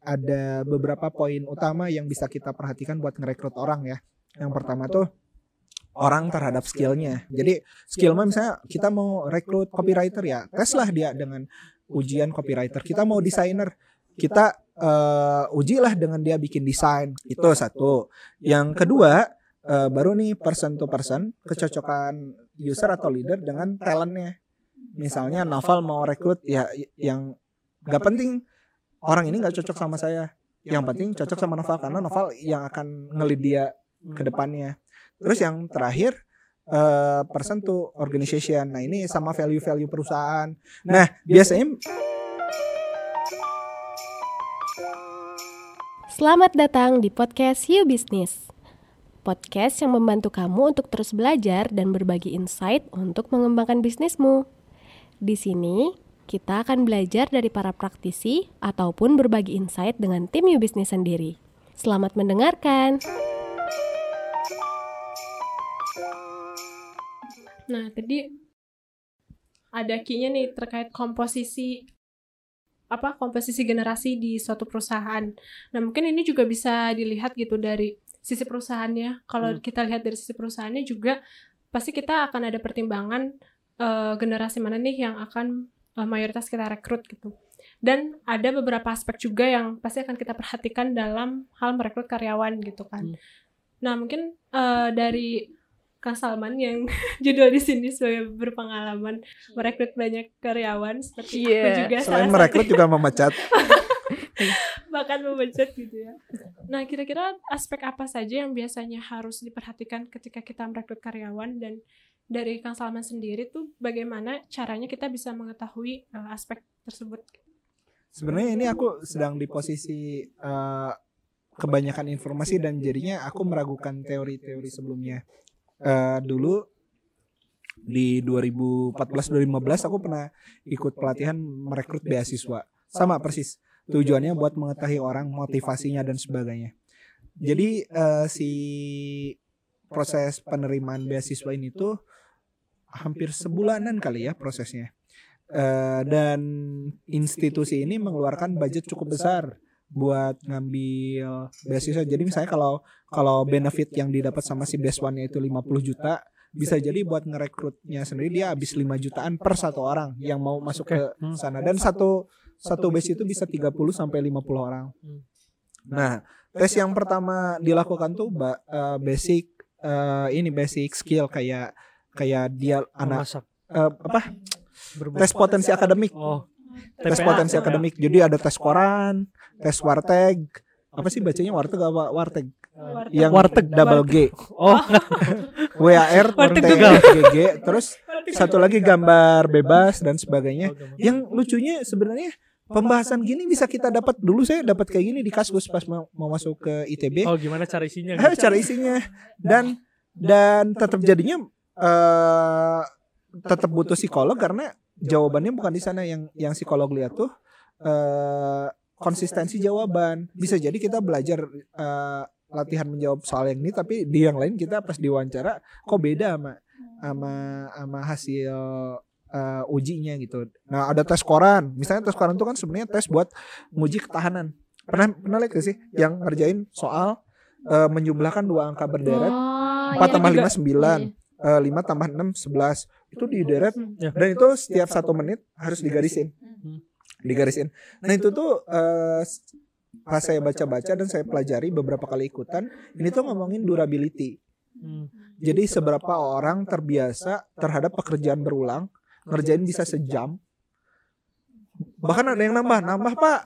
ada beberapa poin utama yang bisa kita perhatikan buat ngerekrut orang ya. Yang pertama tuh orang terhadap skillnya. Jadi skill mah misalnya kita mau rekrut copywriter ya, tes lah dia dengan ujian copywriter. Kita mau desainer, kita uh, ujilah dengan dia bikin desain. Itu satu. Yang kedua uh, baru nih person to person kecocokan user atau leader dengan talentnya. Misalnya Novel mau rekrut ya yang gak penting orang ini gak cocok sama saya. Yang penting cocok sama Novel karena Novel yang akan ngelid dia ke depannya. Terus yang terakhir uh, person to organization. Nah, ini sama value-value perusahaan. Nah, biasanya Selamat datang di podcast You Business. Podcast yang membantu kamu untuk terus belajar dan berbagi insight untuk mengembangkan bisnismu. Di sini, kita akan belajar dari para praktisi ataupun berbagi insight dengan tim You Business sendiri. Selamat mendengarkan. Nah, tadi ada key nih terkait komposisi apa komposisi generasi di suatu perusahaan. Nah, mungkin ini juga bisa dilihat gitu dari sisi perusahaannya. Kalau hmm. kita lihat dari sisi perusahaannya juga pasti kita akan ada pertimbangan uh, generasi mana nih yang akan uh, mayoritas kita rekrut gitu. Dan ada beberapa aspek juga yang pasti akan kita perhatikan dalam hal merekrut karyawan gitu kan. Hmm. Nah, mungkin uh, dari Kang Salman yang judul di sini sebagai berpengalaman merekrut banyak karyawan seperti yeah. aku iya. juga selain merekrut juga memecat bahkan memecat gitu ya nah kira-kira aspek apa saja yang biasanya harus diperhatikan ketika kita merekrut karyawan dan dari Kang Salman sendiri tuh bagaimana caranya kita bisa mengetahui uh, aspek tersebut? Sebenarnya ini aku sedang di posisi uh, kebanyakan informasi dan jadinya aku meragukan teori-teori sebelumnya. Uh, dulu di 2014-2015 aku pernah ikut pelatihan merekrut beasiswa. Sama persis tujuannya buat mengetahui orang motivasinya dan sebagainya. Jadi uh, si proses penerimaan beasiswa ini tuh hampir sebulanan kali ya prosesnya uh, dan institusi ini mengeluarkan budget cukup besar buat ngambil beasiswa. Jadi misalnya kalau kalau benefit yang didapat sama si best one itu 50 juta, bisa jadi buat ngerekrutnya sendiri dia habis 5 jutaan per satu orang yang mau masuk ke hmm. sana dan satu satu base itu bisa 30 sampai 50 orang. Hmm. Nah, tes yang pertama dilakukan tuh uh, basic uh, ini basic skill kayak kayak dia anak uh, apa? Tes potensi akademik. Oh. Tes potensi akademik. Jadi ada tes koran, tes warteg. apa sih bacanya? Warteg apa? Warteg. Warteg. yang warteg double G. Oh. W A R T G G. Terus satu lagi gambar bebas dan sebagainya. Oh, yang lucunya sebenarnya pembahasan gini bisa kita dapat dulu. Saya dapat kayak gini di kaskus pas mau, mau masuk ke ITB oh gimana cara isinya eh, cara isinya. Dan dan tetap jadinya uh, tetap butuh psikolog karena jawabannya bukan di sana yang yang psikolog lihat tuh uh, konsistensi jawaban. Bisa jadi kita belajar uh, latihan menjawab soal yang ini tapi di yang lain kita pas diwawancara kok beda sama sama sama hasil uh, ujinya gitu. Nah, ada tes koran. Misalnya tes koran itu kan sebenarnya tes buat nguji ketahanan. Pernah pernah lihat gak sih yang ngerjain soal uh, menjumlahkan dua angka berderet oh, 4 iya tambah lima sembilan iya. Lima tambah enam sebelas itu di deret iya. dan itu setiap satu menit harus digarisin hmm digarisin. Nah itu tuh uh, pas saya baca-baca dan saya pelajari beberapa kali ikutan, ini tuh ngomongin durability. Hmm. Jadi seberapa orang terbiasa terhadap pekerjaan berulang, ngerjain bisa sejam. Bahkan ada yang nambah, nambah pak.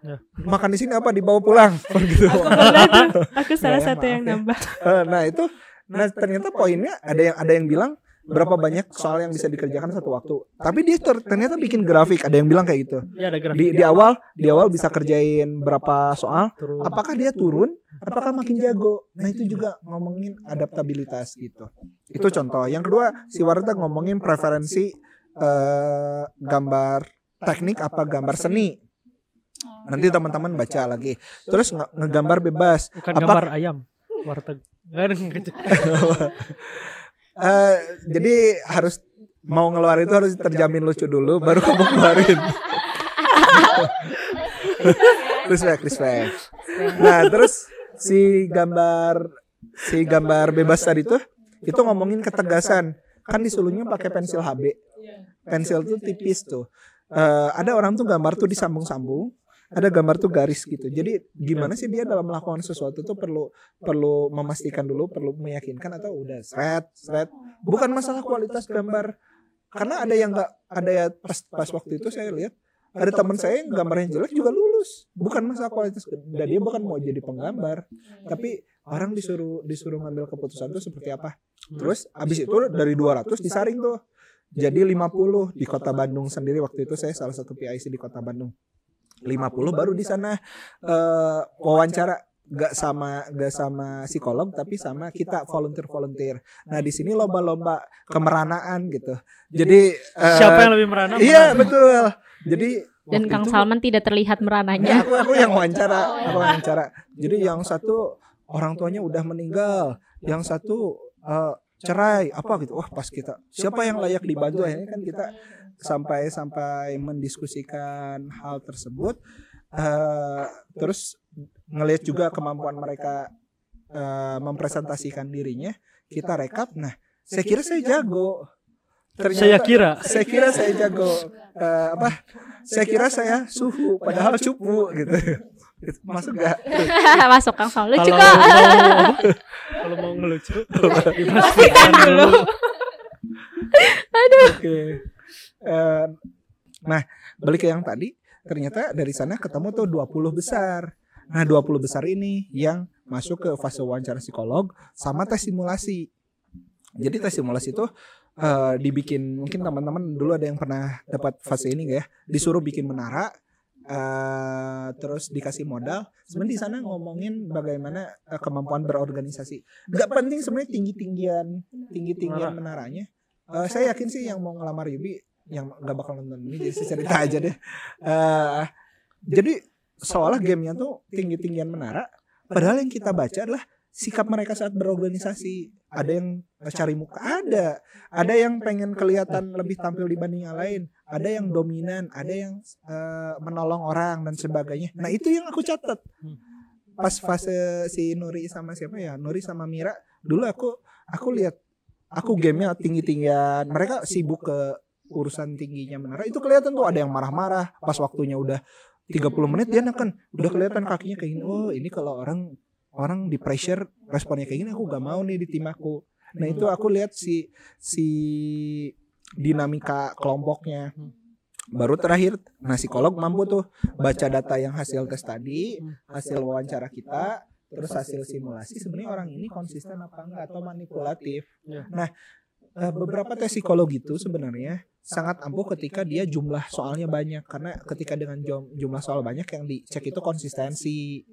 Ya. Makan di sini apa dibawa pulang gitu. Aku aku salah nah, satu yang ya. nambah. Uh, nah itu, nah ternyata poinnya ada yang ada yang bilang berapa banyak soal yang bisa dikerjakan satu waktu. Tapi dia ternyata bikin grafik, ada yang bilang kayak gitu. Ya, ada grafik. Di, di awal di awal bisa kerjain berapa soal, apakah dia turun, apakah makin jago. Nah, itu juga ngomongin adaptabilitas gitu. Itu contoh. Yang kedua, si Warta ngomongin preferensi uh, gambar teknik apa gambar seni. Nanti teman-teman baca lagi. Terus ngegambar bebas. Bukan apa, gambar ayam. Warteg. uh, jadi harus mau ngeluarin itu harus terjamin lucu dulu baru kamu keluarin respect, respect. Nah, terus si gambar si gambar bebas tadi tuh itu ngomongin ketegasan. Kan disuruhnya pakai pensil HB. Pensil tuh tipis tuh. Eh, ada orang tuh gambar tuh disambung-sambung, ada gambar tuh garis gitu. Jadi gimana sih dia dalam melakukan sesuatu tuh perlu perlu memastikan dulu, perlu meyakinkan atau udah seret, seret. Bukan masalah kualitas gambar. Karena ada yang nggak ada ya pas pas waktu itu saya lihat ada teman saya yang gambarnya jelek juga lulus. Bukan masalah kualitas dan dia bukan mau jadi penggambar, tapi orang disuruh disuruh ngambil keputusan tuh seperti apa. Terus abis itu dari 200 disaring tuh jadi 50 di kota Bandung sendiri waktu itu saya salah satu PIC di kota Bandung 50 baru di sana eh, wawancara. Gak sama gak sama psikolog tapi sama kita volunteer volunteer. nah di sini lomba-lomba kemeranaan gitu. Jadi eh, Siapa yang lebih merana? iya betul. Jadi Dan Kang itu- Salman tidak terlihat Ya, merananya. aku aku yang wawancara, aku yang wawancara. Jadi yang satu orang tuanya udah meninggal, yang satu eh, cerai apa gitu. Wah, pas kita. Siapa yang layak dibantu? Akhirnya kan kita sampai sampai mendiskusikan hal tersebut eh terus ngelihat juga kemampuan mereka eh, mempresentasikan dirinya, kita rekap. Nah, saya kira saya jago. Saya kira. saya kira saya jago. eh, apa? saya kira saya suhu padahal cupu. gitu. Masuk gak Masuk Kang Salman. Lucu kalau kok. mau kalau mau ngelucu dipastikan dulu. oke Eh, nah balik ke yang tadi ternyata dari sana ketemu tuh 20 besar. nah 20 besar ini yang masuk ke fase wawancara psikolog sama tes simulasi. Jadi tes simulasi itu eh, dibikin mungkin teman-teman dulu ada yang pernah dapat fase ini gak ya? Disuruh bikin menara eh terus dikasih modal. Sebenarnya di sana ngomongin bagaimana eh, kemampuan berorganisasi. Nggak penting sebenarnya tinggi tinggian tinggi tinggian menaranya. Eh, saya yakin sih yang mau ngelamar Yubi yang nggak bakal nonton ini jadi cerita aja deh. Eh, jadi seolah gamenya tuh tinggi tinggian menara padahal yang kita baca adalah sikap mereka saat berorganisasi. ada yang cari muka ada. Ada yang pengen kelihatan lebih tampil dibanding yang lain. ada yang dominan ada yang eh, menolong orang dan sebagainya. nah itu yang aku catat. Pas fase si Nuri sama siapa ya? Nuri sama Mira dulu aku aku lihat aku gamenya tinggi tinggian mereka sibuk ke urusan tingginya menara itu kelihatan tuh ada yang marah-marah. Pas waktunya udah 30 menit dia neken udah kelihatan kakinya kayak gini oh ini kalau orang orang di pressure responnya kayak gini aku gak mau nih di tim aku. Nah itu aku lihat si si dinamika kelompoknya. Baru terakhir nah psikolog mampu tuh baca data yang hasil tes tadi hasil wawancara kita terus hasil simulasi sebenarnya orang ini konsisten apa enggak atau manipulatif. Ya. nah eh, beberapa tes psikologi itu sebenarnya sangat ampuh ketika dia jumlah soalnya banyak. karena ketika dengan jum- jumlah soal banyak yang dicek itu konsistensi.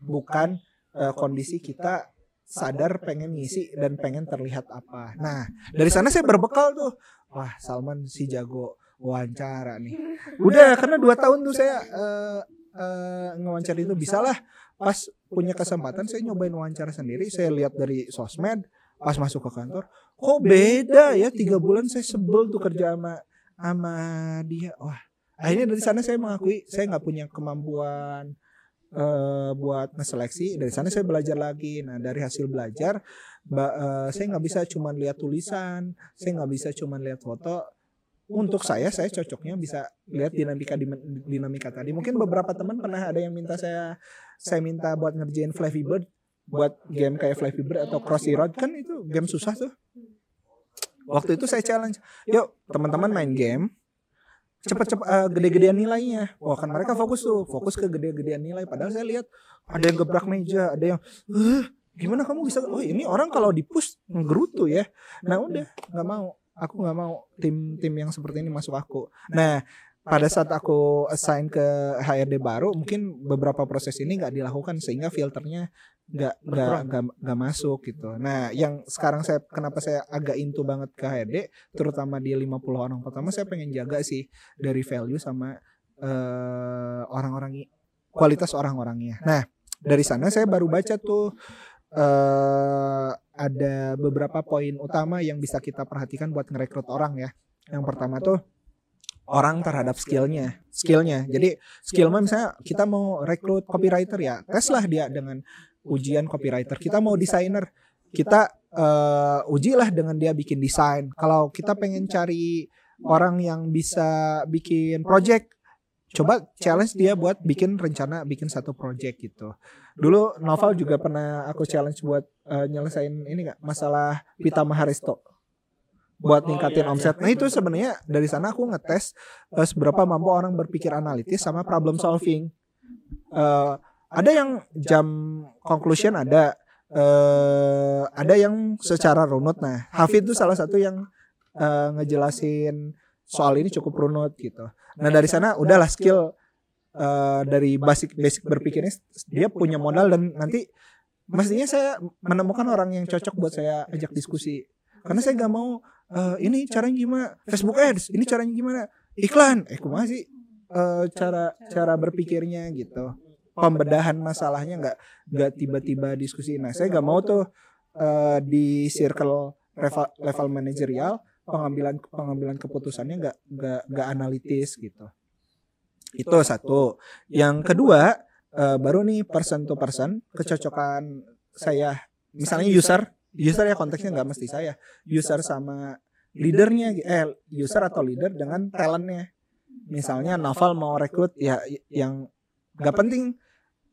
bukan eh, kondisi kita sadar pengen ngisi dan pengen terlihat apa. Nah, dari sana saya berbekal tuh. Wah, Salman si jago wawancara nih. Udah karena dua tahun tuh saya eh eh, ngewawancara itu bisalah. pas punya kesempatan saya nyobain wawancara sendiri. Saya lihat dari sosmed pas masuk ke kantor, kok beda ya tiga bulan saya sebel tuh kerja sama sama dia. Wah, akhirnya dari sana saya mengakui saya nggak punya kemampuan eh, buat ngeseleksi. Dari sana saya belajar lagi. Nah dari hasil belajar ba- eh, saya nggak bisa cuman lihat tulisan saya nggak bisa cuman lihat foto. Untuk saya saya cocoknya bisa lihat dinamika dinamika tadi. Mungkin beberapa teman pernah ada yang minta saya saya minta buat ngerjain Flappy Bird buat game kayak Flappy Bird atau Crossy Road kan itu game susah tuh waktu itu saya challenge yuk teman-teman main game cepet-cepet eh, gede-gedean nilainya. Wah kan mereka fokus tuh, fokus ke gede-gedean nilai. Padahal saya lihat ada yang gebrak meja, ada yang, "Hah, gimana kamu bisa? Oh ini orang kalau di push ngerutu ya. Nah udah nggak mau, aku nggak mau tim-tim yang seperti ini masuk aku. Nah pada saat aku assign ke HRD baru, mungkin beberapa proses ini nggak dilakukan sehingga filternya nggak nggak nggak masuk gitu. Nah yang sekarang saya kenapa saya agak into banget ke HRD, terutama di 50 orang pertama saya pengen jaga sih dari value sama eh, orang-orang kualitas orang-orangnya. Nah, dari sana saya baru baca tuh eh ada beberapa poin utama yang bisa kita perhatikan buat ngerekrut orang ya. Yang pertama tuh orang terhadap skillnya skillnya jadi skill mah misalnya kita mau rekrut copywriter ya tes lah dia dengan ujian copywriter. kita mau desainer. kita uh, ujilah dengan dia bikin desain. Kalau kita pengen cari orang yang bisa bikin project coba challenge dia buat bikin rencana bikin satu project gitu. Dulu novel juga pernah aku challenge buat uh, nyelesain ini nggak? masalah Pita Maharesto buat ningkatin omset. Nah itu sebenarnya dari sana aku ngetes uh, seberapa mampu orang berpikir analitis sama problem solving. Uh, ada yang jam conclusion ada, uh, ada yang secara runut. Nah Hafid itu salah satu yang uh, ngejelasin soal ini cukup runut gitu. Nah dari sana udahlah skill uh, dari basic basic berpikirnya dia punya modal dan nanti mestinya saya menemukan orang yang cocok buat saya ajak diskusi. karena saya nggak mau uh, ini caranya gimana? Facebook Ads ini caranya gimana? Iklan. Eh kumaha sih uh, cara cara berpikirnya gitu pembedahan masalahnya nggak nggak tiba-tiba diskusi. nah saya nggak mau tuh uh, di circle level level manajerial pengambilan pengambilan keputusannya nggak nggak nggak analitis gitu. Itu satu. yang kedua uh, baru nih person to person kecocokan saya. misalnya user user ya konteksnya nggak mesti saya. user sama leadernya eh user atau leader dengan talentnya. Misalnya Naval mau rekrut ya yang nggak penting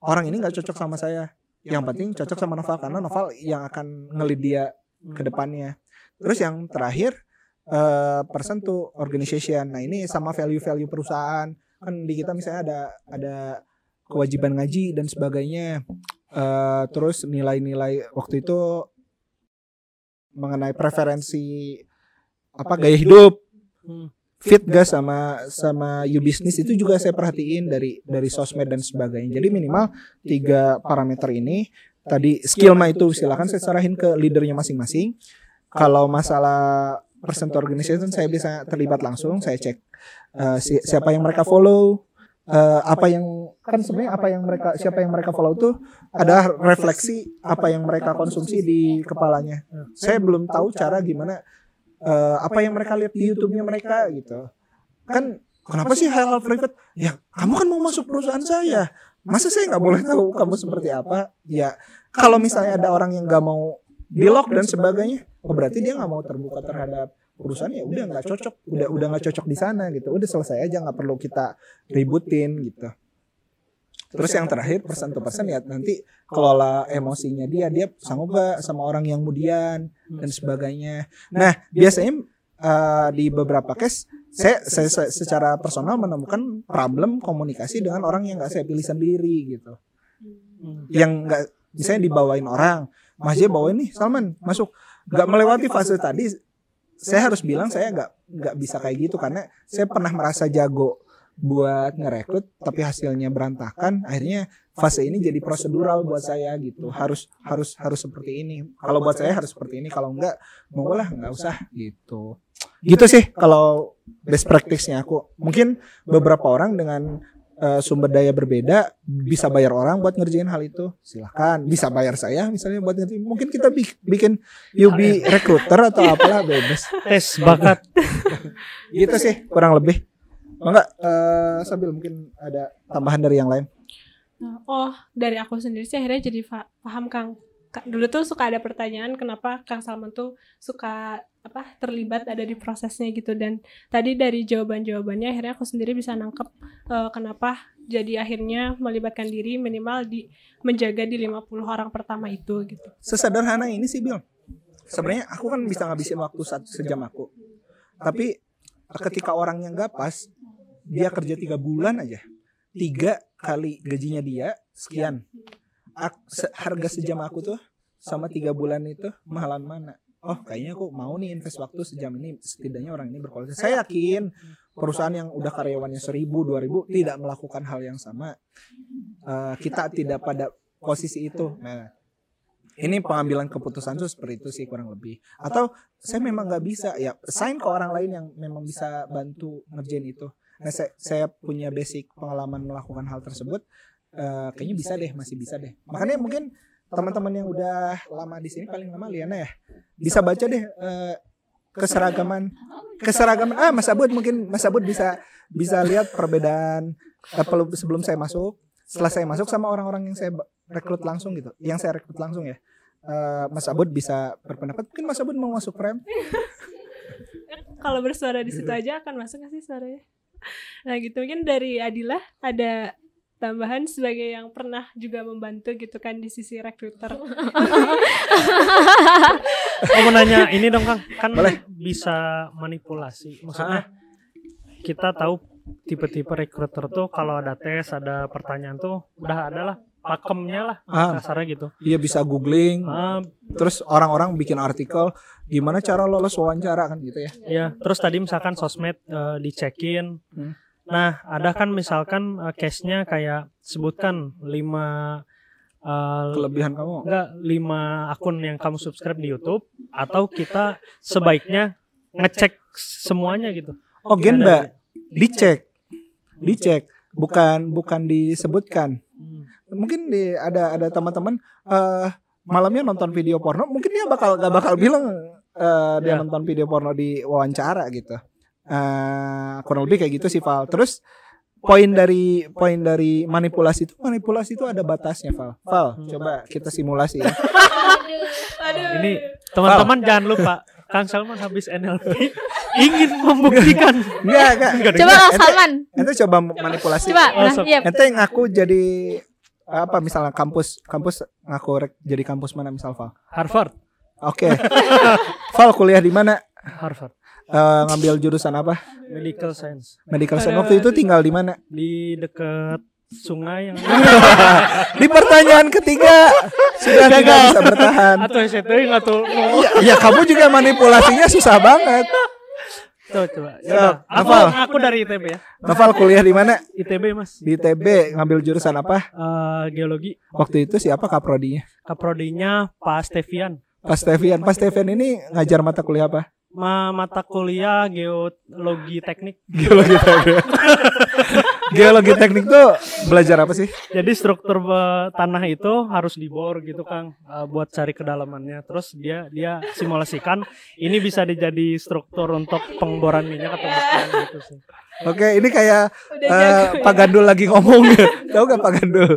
orang ini nggak cocok sama saya. yang penting cocok sama Naval karena Naval yang akan ngelid dia ke depannya. Terus yang terakhir uh, person to organization. Nah ini sama value-value perusahaan. kan di kita misalnya ada ada kewajiban ngaji dan sebagainya. Uh, terus nilai-nilai waktu itu mengenai preferensi apa gaya hidup. Hmm. Fit gak sama sama you business itu juga saya perhatiin dari dari sosmed dan sebagainya jadi minimal tiga parameter ini tadi skill mah itu silakan saya serahin ke leadernya masing-masing kalau masalah person to organization saya bisa terlibat langsung saya cek uh, si, siapa yang mereka follow uh, apa yang kan sebenarnya apa yang mereka siapa yang mereka follow tuh ada refleksi apa yang mereka konsumsi di kepalanya. Saya belum tahu cara gimana uh, apa yang mereka lihat di YouTube-nya mereka gitu. Kan kenapa sih hal-hal private? Ya kamu kan mau masuk perusahaan saya. Masa saya nggak boleh tahu kamu seperti apa? Ya kalau misalnya ada orang yang nggak mau di lock dan sebagainya, oh berarti dia nggak mau terbuka terhadap perusahaan ya udah nggak cocok udah udah nggak cocok di sana gitu udah selesai aja nggak perlu kita ributin gitu terus yang terakhir persen to persen ya nanti kelola emosinya dia dia sanggup gak sama orang yang kemudian dan sebagainya. Nah biasanya uh, di beberapa case saya, saya, saya secara personal menemukan problem komunikasi dengan orang yang nggak saya pilih sendiri gitu. yang nggak misalnya dibawain orang Mas J bawain nih Salman masuk. nggak melewati fase tadi saya harus bilang saya nggak nggak bisa kayak gitu karena saya pernah merasa jago buat ngerekrut tapi hasilnya berantakan akhirnya fase ini jadi prosedural buat saya gitu. Harus harus harus seperti ini. Kalau buat saya harus seperti ini kalau enggak mau lah nggak usah gitu. Gitu sih kalau best practice-nya aku. Mungkin beberapa orang dengan uh, sumber daya berbeda bisa bayar orang buat ngerjain hal itu. Silahkan bisa bayar saya misalnya buat ngerjain. Mungkin kita bikin UB recruiter atau apalah bebas. Tes bakat. Gitu sih kurang lebih enggak uh, sambil mungkin ada tambahan dari yang lain oh dari aku sendiri sih akhirnya jadi paham kang dulu tuh suka ada pertanyaan kenapa Kang Salman tuh suka apa terlibat ada di prosesnya gitu dan tadi dari jawaban-jawabannya akhirnya aku sendiri bisa nangkep uh, kenapa jadi akhirnya melibatkan diri minimal di menjaga di 50 orang pertama itu gitu. Sesederhana ini sih Bill. Sebenarnya aku kan bisa ngabisin waktu satu sejam aku. Tapi ketika orang yang gak pas dia kerja tiga bulan aja. tiga kali gajinya dia sekian. Harga sejam aku tuh sama tiga bulan itu mahalan mana? Oh kayaknya aku mau nih invest waktu sejam ini. Setidaknya orang ini berkualitas. Saya yakin perusahaan yang udah karyawannya seribu dua ribu tidak melakukan hal yang sama. uh, kita tidak pada posisi itu. nah ini pengambilan keputusan tuh seperti itu sih kurang lebih. Atau saya memang nggak bisa ya sign ke orang lain yang memang bisa bantu ngerjain itu nah saya, saya punya basic pengalaman melakukan hal tersebut. Uh, kayaknya bisa deh masih bisa deh. Makanya mungkin teman-teman yang udah lama di sini paling lama Liana ya. Bisa baca deh uh, keseragaman keseragaman. ah Mas Abud mungkin Mas Abud bisa bisa lihat perbedaan pel- sebelum saya masuk setelah saya masuk sama orang-orang yang saya rekrut langsung gitu yang saya rekrut langsung ya. Eh, Mas Abud bisa berpendapat. Mungkin Mas Abud mau masuk frame Kalau bersuara di situ aja akan masuk nggak sih suaranya? Nah gitu mungkin dari Adila ada tambahan sebagai yang pernah juga membantu gitu kan di sisi rekruter. Oh mau nanya ini dong Kang, kan Boleh. bisa manipulasi. Maksudnya kita tahu tipe-tipe recruiter tuh kalau ada tes, ada pertanyaan tuh udah ada lah pakemnya lah Ah. kasarnya gitu. Iya bisa googling Ah, terus orang-orang bikin artikel gimana cara lolos wawancara kan gitu ya ya, terus tadi misalkan sosmed eh, dicekin. Hmm. Nah, ada kan misalkan eh, case-nya kayak sebutkan lima eh, kelebihan kamu enggak lima akun yang kamu subscribe di YouTube atau kita sebaiknya ngecek semuanya gitu. oh gen mbak dicek dicek bukan bukan disebutkan Hmm. mungkin di ada ada teman-teman eh malamnya nonton video porno mungkin dia bakal gak bakal bilang eh, dia Ya. nonton video porno di wawancara gitu. Eh kurang lebih kayak gitu sih Val. Terus poin dari poin dari manipulasi itu manipulasi itu ada batasnya Val. Val coba kita simulasi ya. Aduh. Ini teman-teman jangan lupa Kang Salman habis NLP ingin membuktikan enggak enggak Coba Kang Salman. ente coba manipulasi Coba. Nah, sob. iya. ente ngaku jadi apa misalnya kampus kampus ngaku rek- jadi kampus mana misal Val Harvard. oke Val kuliah di mana Harvard. Eh, ngambil jurusan apa Medical Science medical science waktu itu tinggal di mana di dekat sungai yang di pertanyaan ketiga sudah tidak Gagal. bisa bertahan. Atau nggak tuh ya, ya kamu juga manipulasinya susah banget. Coba coba. Ya, aku aku dari ITB ya. Noval kuliah di mana? ITB mas. Di TB ngambil jurusan apa? Eh, geologi. Waktu itu siapa kaprodinya kaprodinya Pak Stevian. Pas Stevian. Pas Stevian ini ngajar mata kuliah apa? Ma mata kuliah geologi teknik. Geologi teknik geologi teknik tuh belajar apa sih? Jadi struktur eh, tanah itu harus dibor gitu Kang eh, buat cari kedalamannya. Terus dia dia simulasikan ini bisa dijadi struktur untuk pengboran minyak atau bukan gitu sih. Oke ini kayak Udah eh, jago ya. Pak Gandul lagi ngomong. Tahu gak Pak Gandul?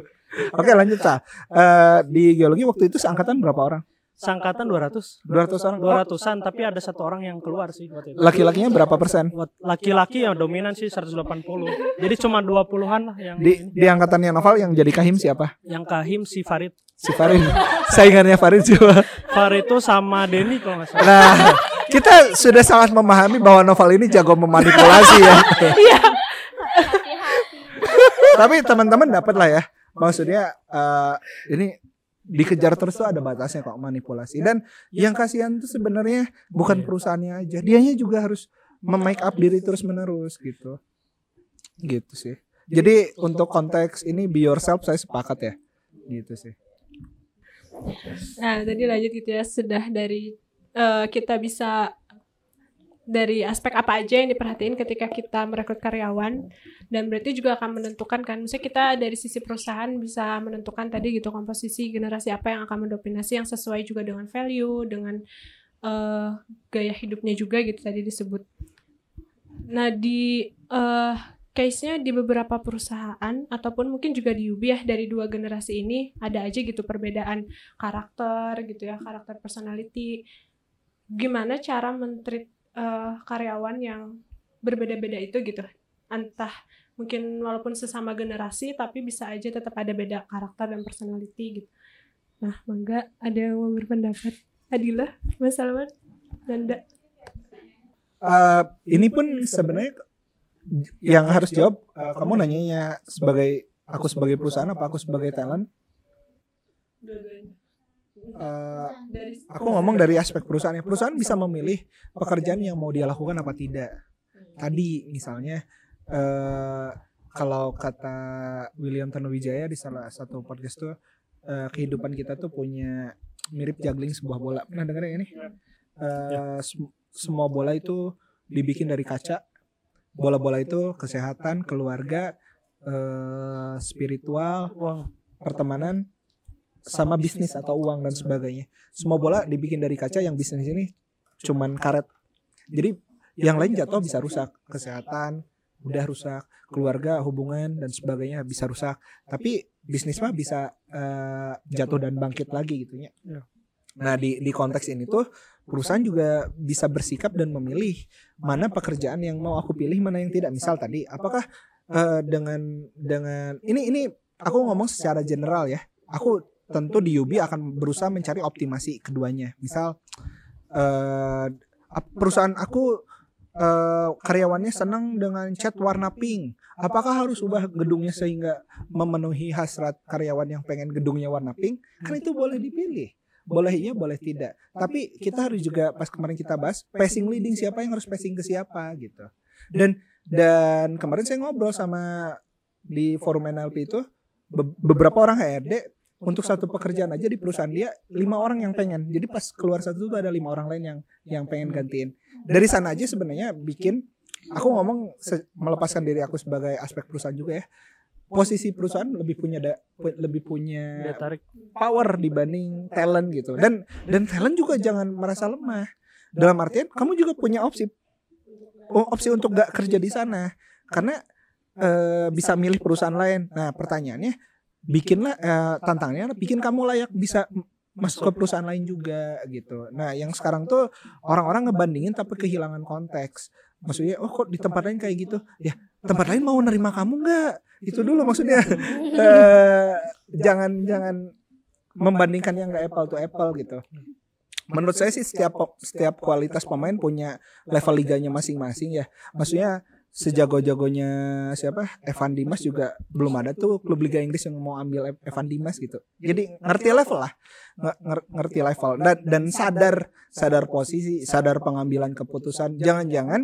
Oke lanjut Sa. Eh, di geologi waktu itu seangkatan berapa orang Sangkatan 200 200 orang. 200-an tapi ada satu orang yang keluar sih waktu itu. laki-lakinya berapa persen? Laki-laki yang dominan sih 180. Jadi cuma 20-an lah yang di di angkatannya Noval yang jadi kahim siapa? Yang Kahim si Farid. si Farid. Saingannya Farid siapa? Farid itu sama Denny kalau nggak salah. nah kita sudah sangat memahami bahwa Noval ini jago memanipulasi ya. Tapi teman-teman dapat lah ya. Maksudnya eh, ini dikejar terus tuh ada batasnya kok manipulasi. Dan yang kasihan tuh sebenarnya bukan perusahaannya aja. Dianya juga harus memake up diri terus menerus gitu. Gitu sih. Jadi untuk konteks ini be yourself saya sepakat ya. Gitu sih. Nah, tadi lanjut gitu ya, sudah dari eh, kita bisa dari aspek apa aja yang diperhatiin ketika kita merekrut karyawan. Dan berarti juga akan menentukan kan misalnya kita dari sisi perusahaan bisa menentukan tadi gitu komposisi generasi apa yang akan mendominasi yang sesuai juga dengan value dengan eh, gaya hidupnya juga gitu tadi disebut. Nah di eh, case-nya di beberapa perusahaan ataupun mungkin juga di UBI ya dari dua generasi ini ada aja gitu perbedaan karakter gitu ya karakter personality. Gimana cara mentreat eh, karyawan yang berbeda-beda itu gitu. Entah mungkin walaupun sesama generasi tapi bisa aja tetap ada beda karakter dan personality gitu. Nah mangga ada yang mau berpendapat? Adila Mas Salman Nanda? Eh, ini pun sebenarnya yang harus jawab eh, kamu nanyanya sebagai aku sebagai perusahaan apa aku sebagai talent dari aku ngomong dari aspek perusahaan ya. Perusahaan bisa memilih pekerjaan yang mau dia lakukan apa tidak. Tadi misalnya eh kalau kata William Tanuwijaya di salah satu podcast tuh eh, kehidupan kita tuh punya mirip juggling sebuah bola. Pernah dengar yang ini? Eh, sem- semua bola itu dibikin dari kaca. Bola-bola itu kesehatan keluarga eh, spiritual pertemanan sama bisnis atau uang dan sebagainya semua bola dibikin dari kaca yang bisnis ini cuman karet Jadi yang lain jatuh bisa rusak, kesehatan udah rusak, keluarga, hubungan dan sebagainya bisa rusak. Tapi bisnis mah bisa eh, jatuh dan bangkit lagi gitu ya. Iya. Nah, di di konteks ini tuh perusahaan juga bisa bersikap dan memilih mana pekerjaan yang mau aku pilih, mana yang tidak. Misal tadi, apakah eh, dengan dengan ini ini aku ngomong secara general ya. Aku tentu di Yubi akan berusaha mencari optimasi keduanya. Misal ap- perusahaan aku eh, karyawannya senang dengan cat warna pink. Apakah harus ubah gedungnya sehingga memenuhi hasrat karyawan yang pengen gedungnya warna pink? Kan itu boleh dipilih. Boleh iya, boleh tidak. Tapi kita harus juga pas kemarin kita bahas passing leading siapa yang harus passing ke siapa gitu. Dan dan kemarin saya ngobrol sama di forum NLP itu be- beberapa orang HRD untuk satu pekerjaan aja di perusahaan dia lima orang yang pengen. Jadi pas keluar satu itu ada lima orang lain yang yang pengen gantiin. Dari sana aja sebenarnya bikin aku ngomong melepaskan diri aku sebagai aspek perusahaan juga ya. Posisi perusahaan lebih punya da- pu- lebih punya tarik. power dibanding talent gitu. Dan dan talent juga jangan merasa lemah. Dalam artian kamu juga punya opsi oh, opsi untuk gak kerja di sana karena eh, bisa milih perusahaan lain. Nah pertanyaannya bikinlah eh, tantangannya adalah bikin kamu layak bisa masuk ke perusahaan lain juga gitu. Nah yang sekarang tuh orang-orang ngebandingin tapi kehilangan konteks. Maksudnya oh kok di tempat lain kayak gitu? Ya tempat lain mau nerima kamu nggak? Itu dulu maksudnya. Eh, jangan jangan membandingkan yang nggak apple to apple gitu. Menurut saya sih setiap setiap kualitas pemain punya level liganya masing-masing ya. Maksudnya sejago-jagonya siapa? Evan Dimas juga belum ada tuh klub Liga Inggris yang mau ambil Ev- Evan Dimas gitu. Jadi ngerti level lah, Nge- nger- ngerti level. dan dan sadar sadar posisi, sadar pengambilan keputusan. Jangan-jangan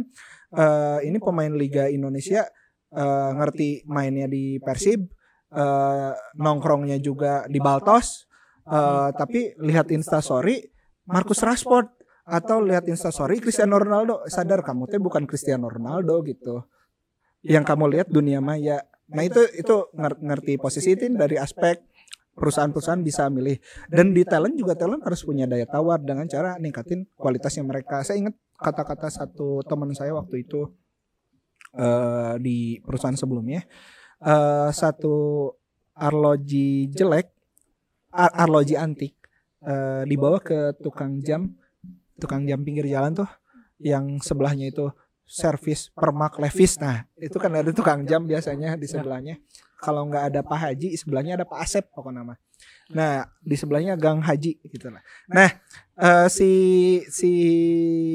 eh, ini pemain Liga Indonesia eh, ngerti mainnya di Persib, eh, nongkrongnya juga di Baltos, eh, tapi lihat Instastory Marcus Rashford atau lihat Instastory Cristiano Ronaldo sadar kamu teh bukan Cristiano Ronaldo gitu. Yang kamu lihat dunia maya. Nah itu itu nger- ngerti posisi itu dari aspek perusahaan-perusahaan bisa milih. Dan di talent juga talent harus punya daya tawar dengan cara ningkatin kualitasnya mereka. Saya ingat kata-kata satu teman saya waktu itu eh, di perusahaan sebelumnya eh, satu arloji jelek ar- arloji antik eh, dibawa ke tukang jam tukang jam pinggir jalan tuh yang sebelahnya itu servis permak levis. Nah itu kan ada tukang jam biasanya di sebelahnya. Kalau nggak ada Pak Haji sebelahnya ada Pak Asep pokoknya nama. Nah di sebelahnya Gang Haji gitu lah. Nah eh, si si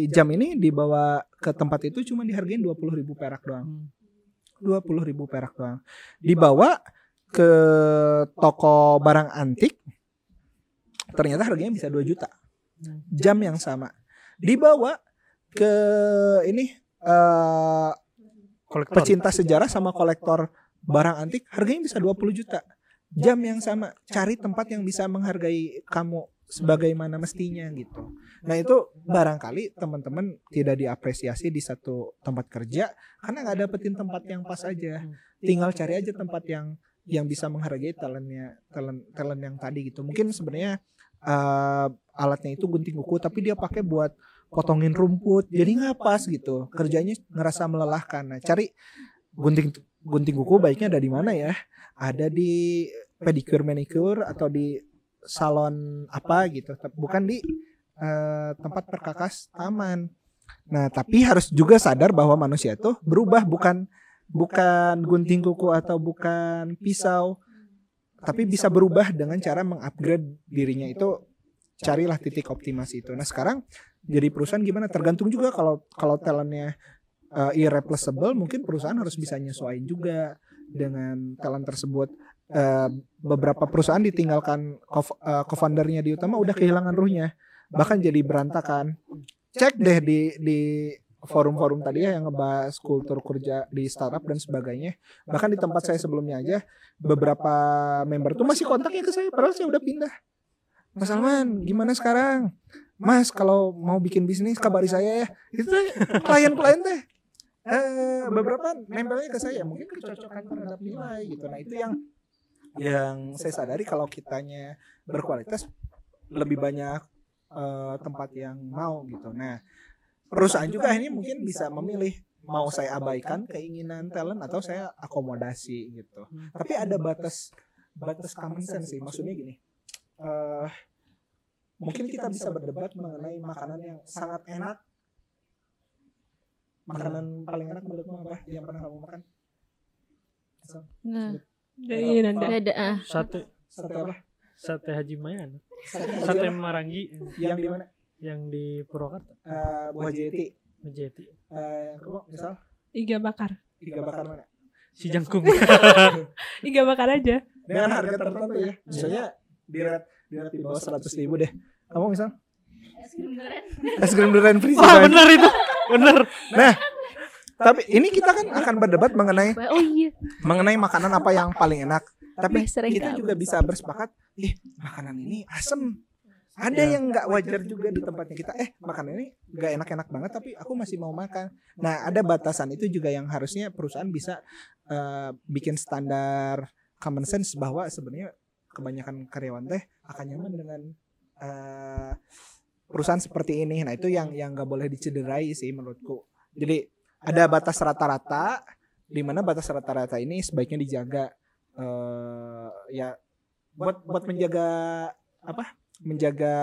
jam ini dibawa ke tempat itu cuma dihargain dua puluh ribu perak doang. Dua puluh ribu perak doang. Dibawa ke toko barang antik. ternyata harganya bisa 2 juta jam yang sama. dibawa ke ini eh Kolektor. pecinta sejarah sama kolektor barang antik harganya bisa 20 juta. Jam yang sama cari tempat yang bisa menghargai kamu sebagaimana mestinya gitu. Nah itu barangkali teman-teman tidak diapresiasi di satu tempat kerja karena nggak dapetin tempat yang pas aja. Tinggal cari aja tempat yang yang bisa menghargai talentnya talent talent yang tadi gitu. Mungkin sebenarnya eh, alatnya itu gunting kuku tapi dia pakai buat potongin rumput. Jadi nggak pas gitu. Kerjanya ngerasa melelahkan. Nah cari gunting gunting kuku baiknya ada di mana ya? Ada di pedicure manicure atau di salon apa gitu. Bukan di eh, tempat perkakas taman. Nah tapi harus juga sadar bahwa manusia itu berubah. Bukan bukan gunting kuku atau bukan pisau tapi bisa berubah dengan cara mengupgrade dirinya itu carilah titik optimasi itu. Nah sekarang jadi perusahaan gimana? Tergantung juga kalau kalau talentnya uh, irreplaceable mungkin perusahaan harus bisa nyesuaiin juga dengan talent tersebut. Eh, beberapa perusahaan ditinggalkan co- eh, co-foundernya di utama udah kehilangan ruhnya. Bahkan jadi berantakan. Cek deh di di forum-forum tadi ya yang ngebahas kultur kerja di startup dan sebagainya. Bahkan di tempat saya sebelumnya aja beberapa member tuh masih kontaknya ke saya padahal saya udah pindah. Mas Salman gimana sekarang? Mas kalau mau bikin bisnis kabari saya ya. Itu klien-klien teh. Eh beberapa nempelnya ke saya mungkin kecocokan terhadap nilai gitu. Nah itu yang yang saya sadari kalau kitanya berkualitas lebih banyak eh, tempat yang mau gitu. Nah perusahaan juga akhirnya mungkin bisa memilih mau saya abaikan keinginan talent atau saya akomodasi gitu. Tapi ada batas batas common sense sih. Maksudnya gini. eh mungkin kita bisa berdebat mengenai makanan yang sangat enak. Makanan paling enak menurutmu apa yang pernah kamu makan? Nah, Jadi nanti nggak ada ah. Sate Sate apa? sate Haji Mayan. Sate? Marangi yang di mana? Yang di Purwakarta. Eh, buah jeti. Eh, yang kedua misal iga bakar. iga bakar mana? Si Jangkung. Iga bakar aja. Dengan harga tertentu ya. Misalnya di rate di rate di bawah seratus ribu deh. Kamu misal? Es krim durian free sih, Wah Bang. bener itu. Bener. Nah, tapi ini kita kan akan berdebat mengenai Oh iya. mengenai makanan apa yang paling enak. Tapi kita juga bisa bersepakat, eh makanan ini asem. Ada yang nggak wajar juga di tempatnya kita. Eh makanan ini nggak enak-enak banget, tapi aku masih mau makan. Nah ada batasan itu juga yang harusnya perusahaan bisa eh, bikin standar common sense bahwa sebenarnya kebanyakan karyawan teh akan nyaman dengan eh, perusahaan seperti ini. Nah itu yang yang nggak boleh dicederai sih menurutku. Jadi ada batas rata-rata di mana batas rata-rata ini sebaiknya dijaga eh ya buat buat menjaga apa menjaga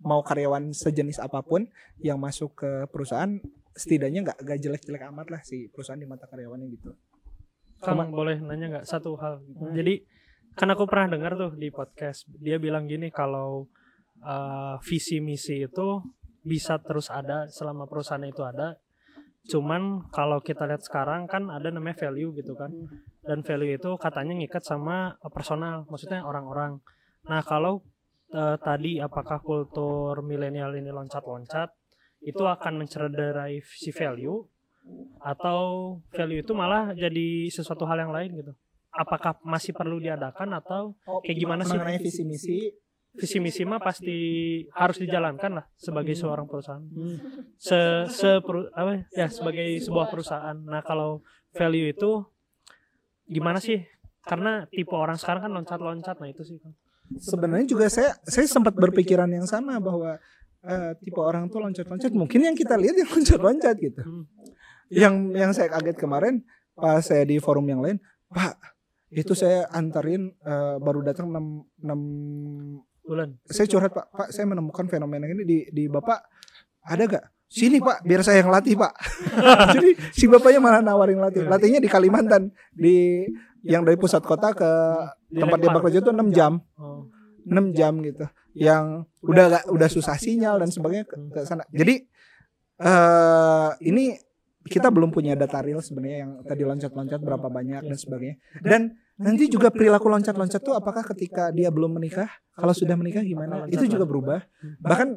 mau karyawan sejenis apa pun yang masuk ke perusahaan setidaknya nggak nggak jelek-jelek amat lah si perusahaan di mata karyawannya gitu Kang boleh nanya nggak satu hal? Hmm. Jadi kan aku pernah dengar tuh di podcast dia bilang gini kalau uh, visi misi itu bisa terus ada selama perusahaan itu ada. Cuman kalau kita lihat sekarang kan ada namanya value gitu kan. Dan value itu katanya ngikat sama personal, maksudnya orang-orang. Nah, kalau uh, tadi apakah kultur milenial ini loncat-loncat itu akan mencederai si value atau value itu malah jadi sesuatu hal yang lain gitu. Apakah masih perlu diadakan atau Kayak gimana sih? mengenai visi misi visi misi mah pasti harus dijalankan lah sebagai seorang perusahaan. Hmm. Se, se peru- apa ya sebagai sebuah perusahaan. Nah, kalau value itu gimana sih? Karena tipe orang sekarang kan loncat-loncat. Nah, itu sih. Sebenarnya juga saya saya sempat berpikiran yang sama bahwa eh, tipe orang tuh loncat-loncat. Mungkin yang kita lihat yang loncat-loncat gitu. Hmm. yang yang saya kaget kemarin pas saya di forum yang lain pak itu saya antarin eh, baru datang 6, 6 Bulan. saya curhat pak pak saya menemukan fenomena ini di di bapak. Ada gak sini pak biar saya yang latih pak. Jadi si bapaknya malah nawarin latih. Latihnya di Kalimantan di yang dari pusat kota ke tempat dia bekerja itu 6 jam. Oh. 6 jam gitu. Yang udah gak, udah susah sinyal dan sebagainya ke, ke sana. Jadi eh ini kita belum punya data real sebenarnya yang tadi loncat-loncat berapa banyak dan sebagainya. Dan nanti juga perilaku loncat-loncat tuh apakah ketika dia belum menikah kalau sudah menikah gimana? itu juga berubah. Bahkan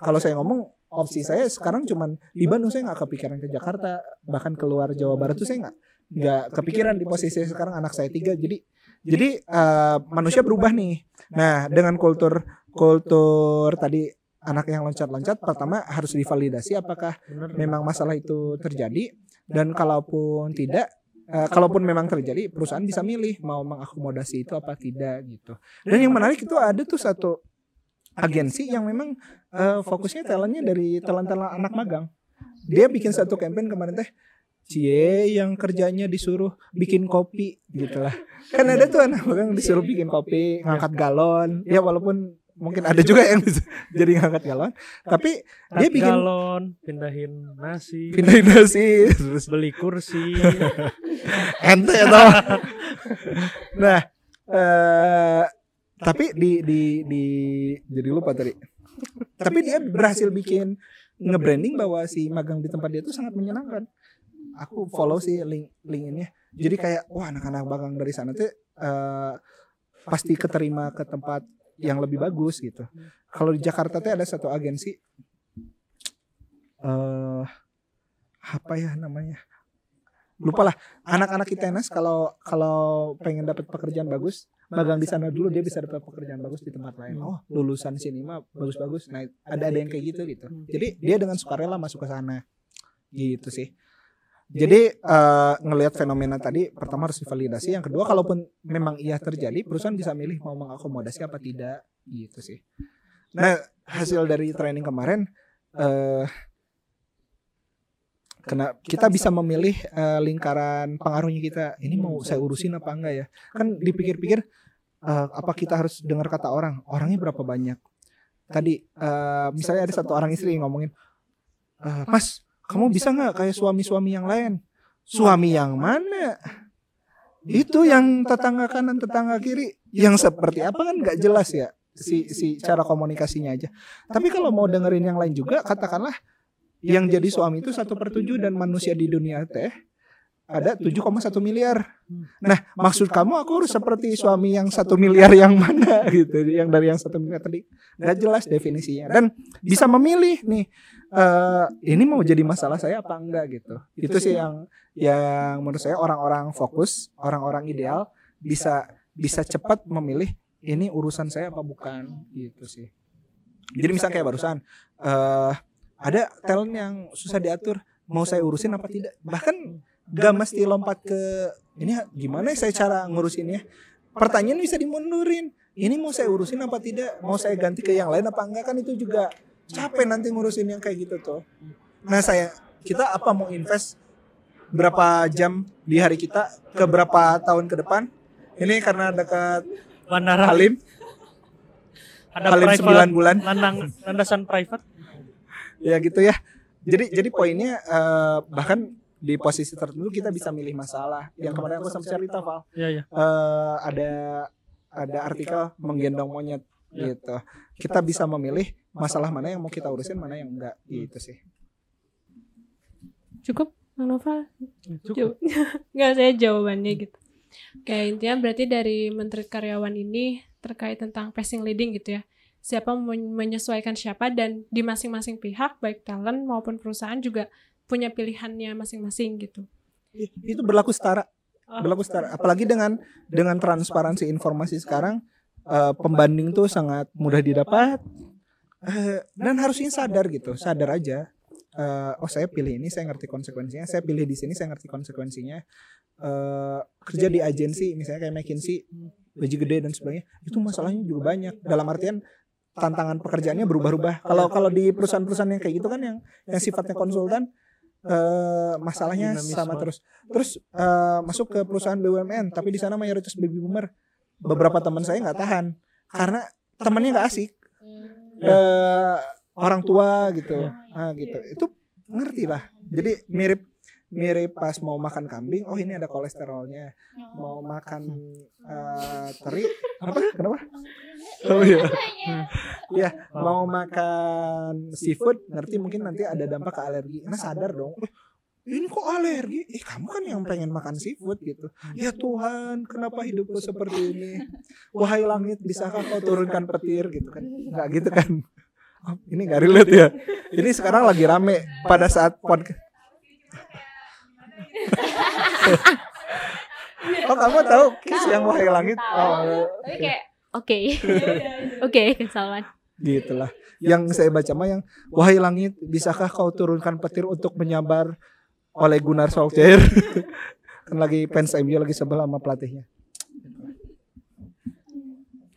kalau saya ngomong opsi saya sekarang cuman di Bandung saya nggak kepikiran ke Jakarta. Bahkan keluar Jawa Barat tuh saya nggak nggak kepikiran di posisi sekarang anak saya tiga. jadi jadi eh, manusia berubah nih. nah dengan kultur kultur tadi anak yang loncat-loncat pertama harus divalidasi apakah memang masalah itu terjadi. dan kalaupun tidak eh, kalaupun memang terjadi perusahaan bisa milih mau mengakomodasi itu apa tidak gitu. dan yang menarik itu ada tuh satu agensi yang memang eh, fokusnya talentnya dari talent-talent anak magang. Dia bikin satu campaign kemarin teh Cie yang kerjanya disuruh bikin kopi gitu lah kan ada tuh anak magang disuruh bikin kopi ngangkat galon. ya walaupun mungkin ada juga yang jadi ngangkat galon tapi dia bikin galon, pindahin nasi, pindahin nasi. terus beli kursi. ente ya tau nah eh tapi di di di jadi lupa tadi. Tapi dia berhasil bikin nge-branding bahwa si magang di tempat dia itu sangat menyenangkan aku follow sih link link ini jadi kayak wah anak-anak magang dari sana tuh eh, pasti keterima ke tempat yang lebih bagus gitu. kalau di Jakarta tuh ada satu agensi. Eh apa ya namanya? Lupa lah. anak-anak ITNS kalau kalau pengen dapat pekerjaan bagus magang di sana dulu dia bisa dapat pekerjaan bagus di tempat lain. oh lulusan sini mah bagus-bagus. Nah ada ada yang kayak gitu gitu jadi dia dengan sukarela masuk ke sana. Gitu sih jadi eh, ngelihat fenomena tadi pertama harus divalidasi yang kedua kalaupun memang iya terjadi perusahaan bisa milih mau mengakomodasi apa tidak gitu sih nah hasil dari training kemarin eh Kena kita bisa memilih eh, lingkaran pengaruhnya kita. Ini mau saya urusin apa enggak ya? Kan dipikir-pikir eh, apa kita harus dengar kata orang? Orangnya berapa banyak? Tadi eh, misalnya ada satu orang istri yang ngomongin, "Eh, Mas, kamu bisa nggak kayak suami-suami yang lain? Suami yang mana? Itu yang tetangga kanan, tetangga kiri, yang seperti apa kan nggak jelas ya si si cara komunikasinya aja. Tapi kalau mau dengerin yang lain juga, katakanlah yang jadi suami itu satu per tujuh dan manusia di dunia teh ada 7,1 miliar. Nah, maksud kamu aku harus seperti suami yang satu miliar. yang mana gitu, yang dari yang satu miliar tadi. Nggak jelas definisinya. dan bisa memilih nih eh ini mau jadi masalah saya apa enggak gitu. Itu sih yang yang menurut saya orang-orang fokus, orang-orang ideal bisa bisa cepat memilih ini urusan saya apa bukan gitu sih. Jadi misalnya kayak barusan eh ada talent yang susah diatur mau saya urusin apa tidak. Bahkan gak mesti lompat ke ini gimana ya saya cara ngurusinnya pertanyaan bisa dimundurin. Ini mau saya urusin apa tidak? Mau saya ganti ke yang lain apa enggak? kan itu juga capek. nanti ngurusin yang kayak gitu tuh nah saya kita apa mau invest berapa jam di hari kita? Ke berapa tahun ke depan? Ini karena dekat Bandara. Halim. Ada Halim private 9 bulan. Landang landasan private. ya gitu ya. Jadi jadi poinnya eh, bahkan di posisi tertentu kita bisa milih masalah yang kemarin aku sempat cerita Val Iya ya. eh, ada ada artikel menggendong monyet Ya. gitu kita bisa memilih masalah mana yang mau kita urusin mana yang enggak gitu sih Cukup, Bang Noval? Cukup. Nggak, saya jawabannya gitu. Kayak intinya berarti dari Menteri Karyawan ini terkait tentang passing leading gitu ya. Siapa men- menyesuaikan siapa dan di masing-masing pihak baik talent maupun perusahaan juga punya pilihannya masing-masing gitu. Itu berlaku setara Oh. berlaku setara. Apalagi dengan dengan transparansi informasi sekarang eh, pembanding tuh sangat mudah didapat. Eh, dan harusnya sadar gitu sadar aja. Eh, oh saya pilih ini saya ngerti konsekuensinya. Saya pilih di sini saya ngerti konsekuensinya. Eh, kerja di agensi misalnya kayak McKinsey gaji gede dan sebagainya itu masalahnya juga banyak. Dalam artian tantangan pekerjaannya berubah-ubah. Kalau kalau di perusahaan-perusahaan yang kayak gitu kan yang yang sifatnya konsultan eh masalahnya sama terus. Terus eh, masuk ke perusahaan BUMN tapi di sana mayoritas baby boomer. Beberapa teman saya nggak tahan karena temannya nggak asik. Eh orang tua gitu. Ah gitu. Itu ngerti lah. Jadi mirip mirip pas mau makan kambing oh ini ada kolesterolnya. Mau makan eh, teri. Apa? Kenapa? Oh iya. Ya mau makan seafood ngerti mungkin nanti ada dampak ke alergi. Nah sadar dong. "Eh, ini kok alergi? Eh kamu kan yang pengen makan seafood gitu. Ya Tuhan kenapa hidupku seperti ini? Wahai langit bisakah kau turunkan petir gitu kan? Nggak gitu kan? Oh, ini nggak relate ya. Ini sekarang lagi rame pada saat podcast oh kamu tahu kiss yang wahai langit oh, Tapi oke. kayak oke. Oke, Salman. gitulah yang saya baca mah yang wahai langit bisakah kau turunkan petir untuk menyabar oleh Gunnar Solskjaer kan lagi fans MU lagi sebel sama pelatihnya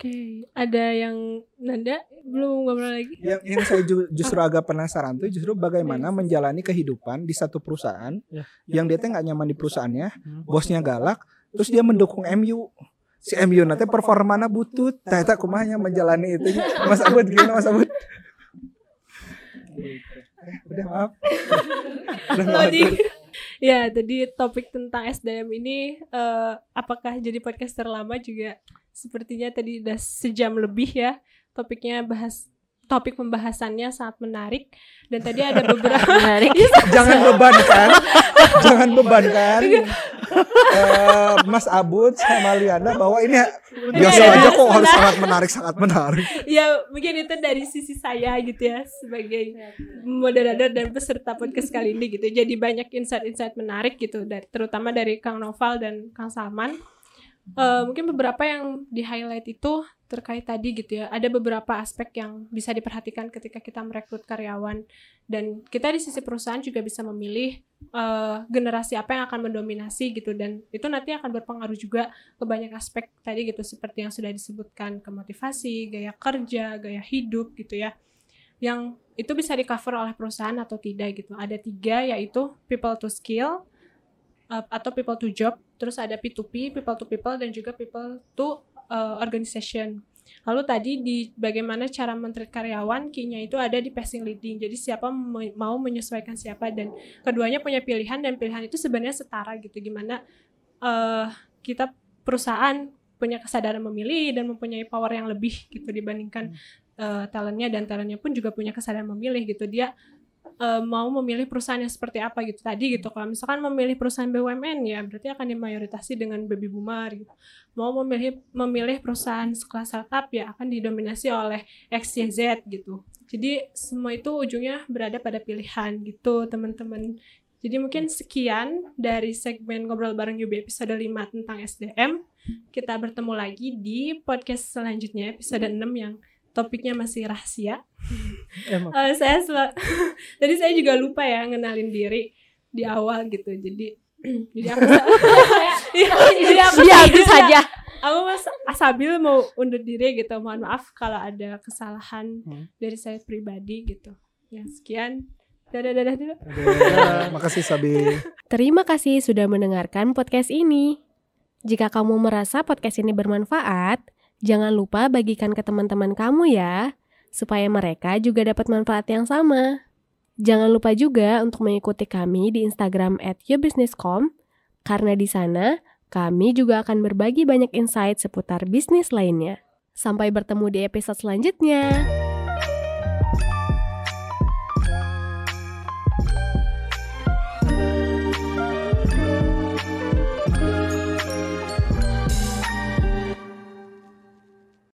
Oke, ada yang Nanda belum ngobrol lagi? yang yang saya ju- justru agak penasaran tuh justru bagaimana menjalani kehidupan di satu perusahaan Ya. yang dia teh nggak nyaman di perusahaannya Hmm. bosnya galak terus dia mendukung MU si MU nanti performana butut ternyata kumahnya menjalani itu Mas Abud gimana Mas Abud Eh, udah maaf udah atur. Ya tadi topik tentang SDM ini eh, apakah jadi podcaster lama juga? Sepertinya tadi udah sejam lebih ya topiknya bahas topik pembahasannya sangat menarik. Dan tadi ada beberapa Menarik. jangan bebankan jangan bebankan eh, Mas Abud sama Liana bahwa ini biasa Iya, aja kok harus sangat menarik sangat menarik. Ya mungkin itu dari sisi saya gitu ya sebagai moderator dan peserta podcast kali ini gitu. Jadi banyak insight-insight menarik gitu dari terutama dari Kang Noval dan Kang Salman Eh, mungkin beberapa yang di highlight itu terkait tadi gitu ya ada beberapa aspek yang bisa diperhatikan ketika kita merekrut karyawan dan kita di sisi perusahaan juga bisa memilih eh, generasi apa yang akan mendominasi gitu dan itu nanti akan berpengaruh juga ke banyak aspek tadi gitu seperti yang sudah disebutkan ke motivasi, gaya kerja, gaya hidup gitu ya. yang itu bisa di cover oleh perusahaan atau tidak gitu. Ada tiga yaitu people to skill uh, atau people to job, terus ada P2P, people to people dan juga people to uh, organization. Lalu tadi di bagaimana cara menteri karyawan, key-nya itu ada di passing leading. Jadi siapa me- mau menyesuaikan siapa dan keduanya punya pilihan dan pilihan itu sebenarnya setara gitu. Gimana uh, kita perusahaan punya kesadaran memilih dan mempunyai power yang lebih gitu dibandingkan uh, talentnya dan talentnya pun juga punya kesadaran memilih gitu. Dia uh, mau memilih perusahaan yang seperti apa gitu. Tadi gitu kalau misalkan memilih perusahaan BUMN ya berarti akan dimayoritasi dengan baby boomer gitu. Mau memilih memilih perusahaan sekelas startup ya akan didominasi oleh XYZ gitu. Jadi semua itu ujungnya berada pada pilihan gitu teman-teman. Jadi mungkin sekian dari segmen ngobrol bareng Yubi episode 5 tentang SDM kita bertemu lagi di podcast selanjutnya episode 6 yang topiknya masih rahasia Emang. Eh, saya sel- tadi saya juga lupa ya ngenalin diri di awal gitu jadi jadi aku Iya, jadi aku Dia itu saja. aku mas Asabil mau undur diri gitu mohon maaf kalau ada kesalahan Hmm. dari saya pribadi gitu ya sekian dadah dadah dadah Dadah. Makasih Sabi. Terima kasih sudah mendengarkan podcast ini. Jika kamu merasa podcast ini bermanfaat, jangan lupa bagikan ke teman-teman kamu ya, supaya mereka juga dapat manfaat yang sama. Jangan lupa juga untuk mengikuti kami di Instagram at yourbusiness.com, karena di sana kami juga akan berbagi banyak insight seputar bisnis lainnya. Sampai bertemu di episode selanjutnya.